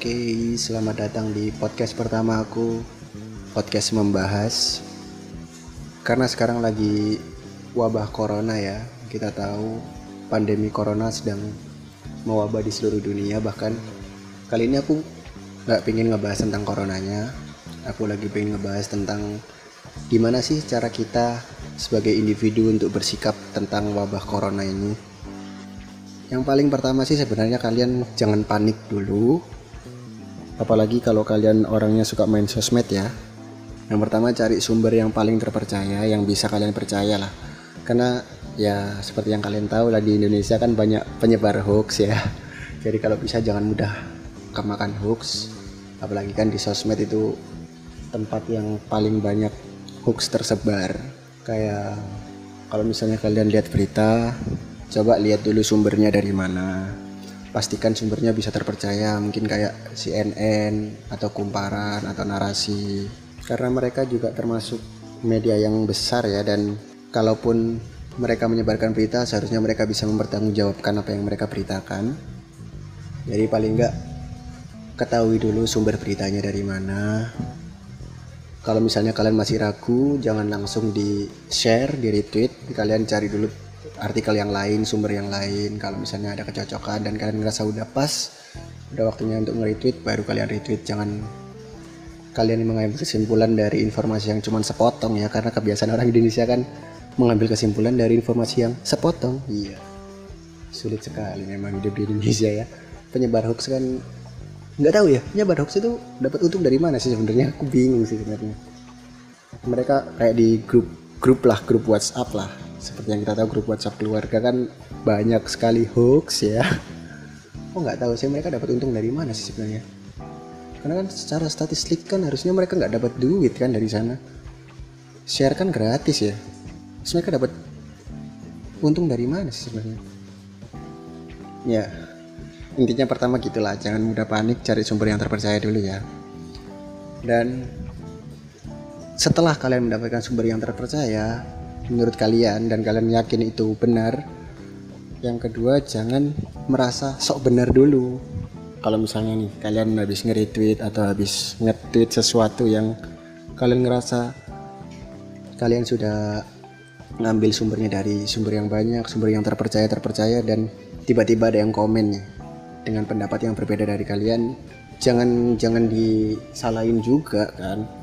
Oke, selamat datang di podcast pertama aku. Podcast membahas karena sekarang lagi wabah corona ya. Kita tahu pandemi corona sedang mewabah di seluruh dunia bahkan kali ini aku nggak pengen ngebahas tentang coronanya. Aku lagi pengen ngebahas tentang gimana sih cara kita sebagai individu untuk bersikap tentang wabah corona ini. Yang paling pertama sih sebenarnya kalian jangan panik dulu apalagi kalau kalian orangnya suka main sosmed ya. Yang pertama cari sumber yang paling terpercaya yang bisa kalian percaya lah. Karena ya seperti yang kalian tahu lah di Indonesia kan banyak penyebar hoax ya. Jadi kalau bisa jangan mudah kemakan hoax. Apalagi kan di sosmed itu tempat yang paling banyak hoax tersebar. Kayak kalau misalnya kalian lihat berita coba lihat dulu sumbernya dari mana pastikan sumbernya bisa terpercaya. Mungkin kayak CNN atau kumparan atau narasi. Karena mereka juga termasuk media yang besar ya. Dan kalaupun mereka menyebarkan berita seharusnya mereka bisa mempertanggungjawabkan apa yang mereka beritakan. Jadi paling enggak ketahui dulu sumber beritanya dari mana. Kalau misalnya kalian masih ragu jangan langsung di share di retweet kalian cari dulu artikel yang lain, sumber yang lain. Kalau misalnya ada kecocokan dan kalian ngerasa udah pas, udah waktunya untuk nge-retweet, baru kalian retweet. Jangan kalian mengambil kesimpulan dari informasi yang cuma sepotong ya, karena kebiasaan orang Indonesia kan mengambil kesimpulan dari informasi yang sepotong. Iya, sulit sekali memang hidup di Indonesia ya. Penyebar hoax kan nggak tahu ya, penyebar hoax itu dapat untung dari mana sih sebenarnya? Aku bingung sih sebenarnya. Mereka kayak di grup grup lah, grup WhatsApp lah seperti yang kita tahu grup WhatsApp keluarga kan banyak sekali hoax ya. Oh nggak tahu sih mereka dapat untung dari mana sih sebenarnya? Karena kan secara statistik kan harusnya mereka nggak dapat duit kan dari sana. Share kan gratis ya. Terus mereka dapat untung dari mana sih sebenarnya? Ya intinya pertama gitulah jangan mudah panik cari sumber yang terpercaya dulu ya. Dan setelah kalian mendapatkan sumber yang terpercaya menurut kalian dan kalian yakin itu benar. Yang kedua jangan merasa sok benar dulu. Kalau misalnya nih kalian habis nge-retweet atau habis nge-tweet sesuatu yang kalian ngerasa kalian sudah ngambil sumbernya dari sumber yang banyak, sumber yang terpercaya terpercaya dan tiba-tiba ada yang komen nih dengan pendapat yang berbeda dari kalian, jangan jangan disalahin juga kan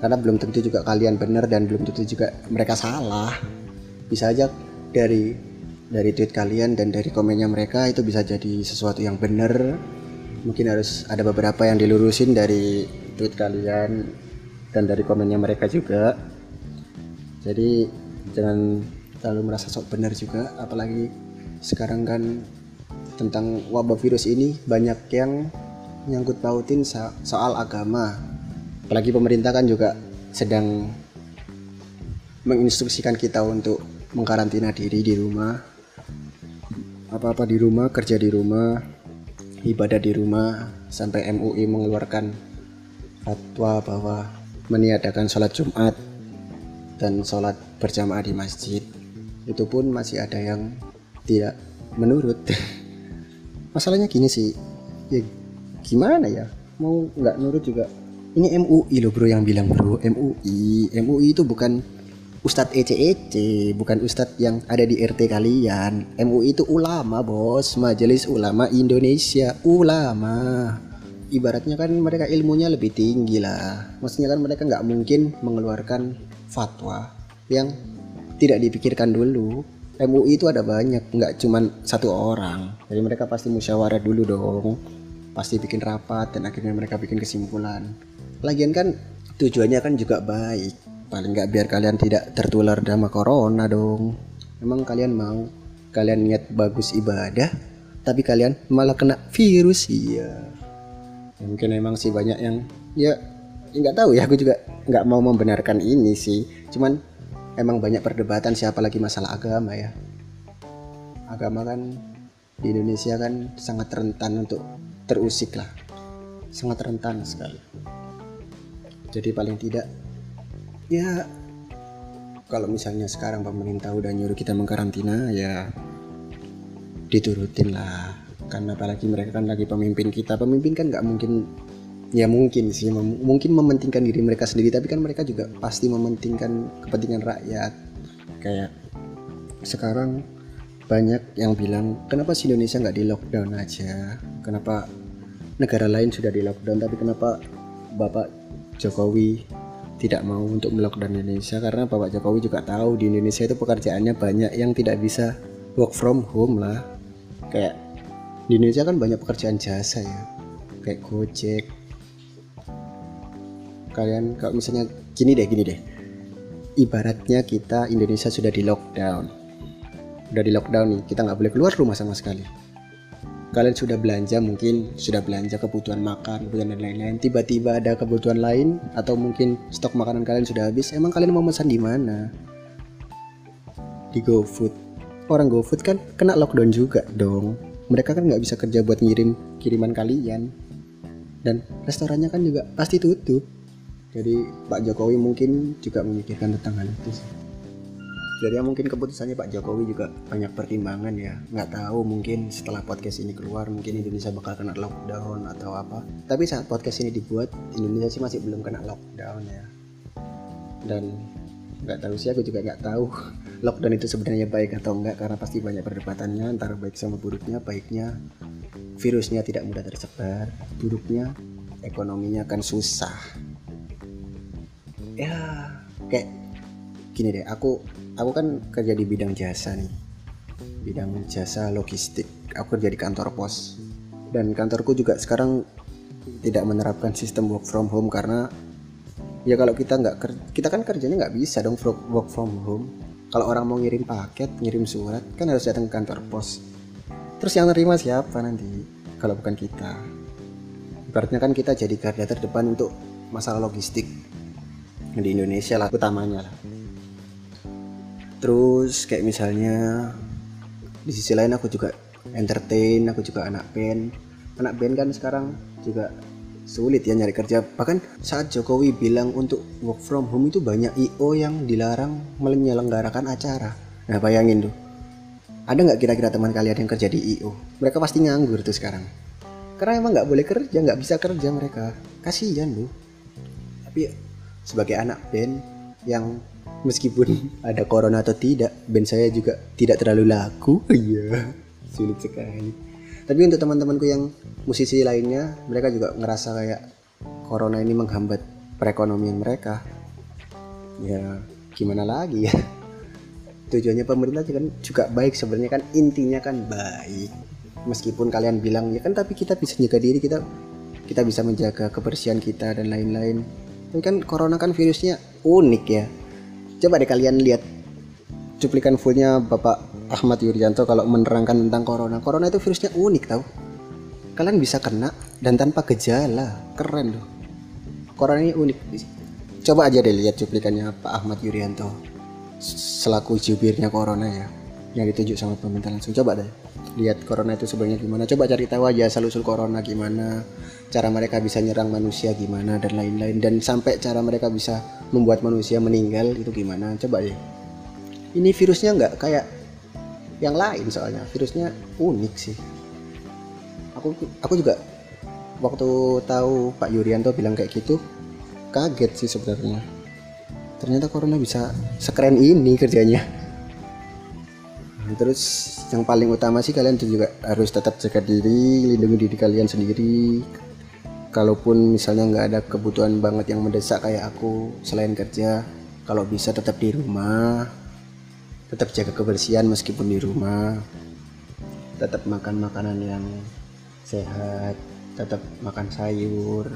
karena belum tentu juga kalian benar dan belum tentu juga mereka salah. Bisa aja dari dari tweet kalian dan dari komennya mereka itu bisa jadi sesuatu yang benar. Mungkin harus ada beberapa yang dilurusin dari tweet kalian dan dari komennya mereka juga. Jadi jangan terlalu merasa sok benar juga. Apalagi sekarang kan tentang wabah virus ini banyak yang nyangkut pautin soal agama apalagi pemerintah kan juga sedang menginstruksikan kita untuk mengkarantina diri di rumah. Apa-apa di rumah kerja di rumah ibadah di rumah sampai MUI mengeluarkan fatwa bahwa meniadakan sholat Jumat dan sholat berjamaah di masjid. Itu pun masih ada yang tidak menurut. Masalahnya gini sih ya gimana ya? Mau nggak nurut juga ini MUI loh bro yang bilang bro. MUI MUI itu bukan Ustadz ECEC bukan Ustadz yang ada di RT kalian. MUI itu ulama bos. Majelis Ulama Indonesia. Ulama. Ibaratnya kan mereka ilmunya lebih tinggi lah. Maksudnya kan mereka nggak mungkin mengeluarkan fatwa yang tidak dipikirkan dulu. MUI itu ada banyak nggak cuman satu orang. Jadi mereka pasti musyawarah dulu dong pasti bikin rapat dan akhirnya mereka bikin kesimpulan. Lagian kan tujuannya kan juga baik. Paling nggak biar kalian tidak tertular sama corona dong. Emang kalian mau kalian niat bagus ibadah tapi kalian malah kena virus? Iya. Ya, mungkin emang sih banyak yang ya nggak tahu ya aku juga nggak mau membenarkan ini sih. Cuman emang banyak perdebatan siapa lagi masalah agama ya. Agama kan di Indonesia kan sangat rentan untuk terusik lah. Sangat rentan sekali. Jadi paling tidak ya kalau misalnya sekarang pemerintah udah nyuruh kita mengkarantina ya diturutin lah. Karena apalagi mereka kan lagi pemimpin kita. Pemimpin kan nggak mungkin ya mungkin sih mem mungkin mementingkan diri mereka sendiri. Tapi kan mereka juga pasti mementingkan kepentingan rakyat. Kayak sekarang banyak yang bilang kenapa sih Indonesia nggak di lockdown aja? Kenapa negara lain sudah di lockdown tapi kenapa Bapak Jokowi tidak mau untuk melockdown Indonesia? Karena Bapak Jokowi juga tahu di Indonesia itu pekerjaannya banyak yang tidak bisa work from home lah. Kayak di Indonesia kan banyak pekerjaan jasa ya kayak Gojek. Kalian kalau misalnya gini deh gini deh. Ibaratnya kita Indonesia sudah di lockdown. Udah di lockdown nih kita nggak boleh keluar rumah sama sekali kalian sudah belanja mungkin sudah belanja kebutuhan makan kebutuhan dan lain-lain. Tiba-tiba ada kebutuhan lain atau mungkin stok makanan kalian sudah habis emang kalian mau pesan di mana? Di GoFood. Orang GoFood kan kena lockdown juga dong. Mereka kan nggak bisa kerja buat ngirim kiriman kalian. Dan restorannya kan juga pasti tutup. Jadi Pak Jokowi mungkin juga memikirkan tentang hal itu sih jadi ya mungkin keputusannya Pak Jokowi juga banyak pertimbangan ya. Nggak tahu mungkin setelah podcast ini keluar mungkin Indonesia bakal kena lockdown atau apa. Tapi saat podcast ini dibuat Indonesia sih masih belum kena lockdown ya. Dan nggak tahu sih aku juga nggak tahu lockdown itu sebenarnya baik atau enggak karena pasti banyak perdebatannya antara baik sama buruknya baiknya virusnya tidak mudah tersebar buruknya ekonominya akan susah. Ya kayak gini deh aku aku kan kerja di bidang jasa nih. Bidang jasa logistik. Aku kerja di kantor pos. Dan kantorku juga sekarang tidak menerapkan sistem work from home karena ya kalau kita nggak kita kan kerjanya nggak bisa dong work from home. Kalau orang mau ngirim paket ngirim surat kan harus datang ke kantor pos. Terus yang nerima siapa nanti kalau bukan kita? Ibaratnya kan kita jadi garda terdepan untuk masalah logistik di Indonesia lah utamanya lah terus kayak misalnya di sisi lain aku juga entertain aku juga anak band. Anak band kan sekarang juga sulit ya nyari kerja. Bahkan saat Jokowi bilang untuk work from home itu banyak IO yang dilarang menyelenggarakan acara. Nah bayangin tuh. Ada nggak kira-kira teman kalian yang kerja di IO mereka pasti nganggur tuh sekarang. Karena emang nggak boleh kerja nggak bisa kerja mereka. Kasihan tuh tapi sebagai anak band yang meskipun ada corona atau tidak band saya juga tidak terlalu laku. Iya sulit sekali. Tapi untuk teman-temanku yang musisi lainnya mereka juga ngerasa kayak corona ini menghambat perekonomian mereka. Ya gimana lagi ya? Tujuannya pemerintah kan juga baik sebenarnya kan intinya kan baik. Meskipun kalian bilang ya kan tapi kita bisa jaga diri kita kita bisa menjaga kebersihan kita dan lain-lain. Ini kan corona kan virusnya unik ya coba deh kalian lihat cuplikan fullnya Bapak Ahmad Yuryanto kalau menerangkan tentang corona. Corona itu virusnya unik tau. Kalian bisa kena dan tanpa gejala. Keren loh. Corona ini unik. Coba aja deh lihat cuplikannya Pak Ahmad Yuryanto selaku jubirnya corona ya yang ditunjuk sama pemerintah langsung. Coba deh lihat corona itu sebenarnya gimana. Coba cari tahu aja asal usul corona gimana cara mereka bisa nyerang manusia gimana dan lain-lain. Dan sampai cara mereka bisa membuat manusia meninggal itu gimana coba deh. Ini virusnya nggak kayak yang lain soalnya virusnya unik sih. Aku aku juga waktu tahu Pak Yuryanto bilang kayak gitu kaget sih sebenarnya. Ternyata corona bisa sekeren ini kerjanya terus yang paling utama sih kalian juga harus tetap jaga diri lindungi diri kalian sendiri. Kalaupun misalnya nggak ada kebutuhan banget yang mendesak kayak aku selain kerja kalau bisa tetap di rumah. Tetap jaga kebersihan meskipun di rumah. Tetap makan makanan yang sehat tetap makan sayur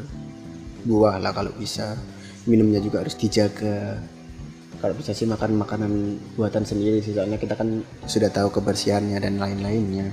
buah lah kalau bisa. Minumnya juga harus dijaga kalau bisa sih makan makanan buatan sendiri sih soalnya kita kan sudah tahu kebersihannya dan lain-lainnya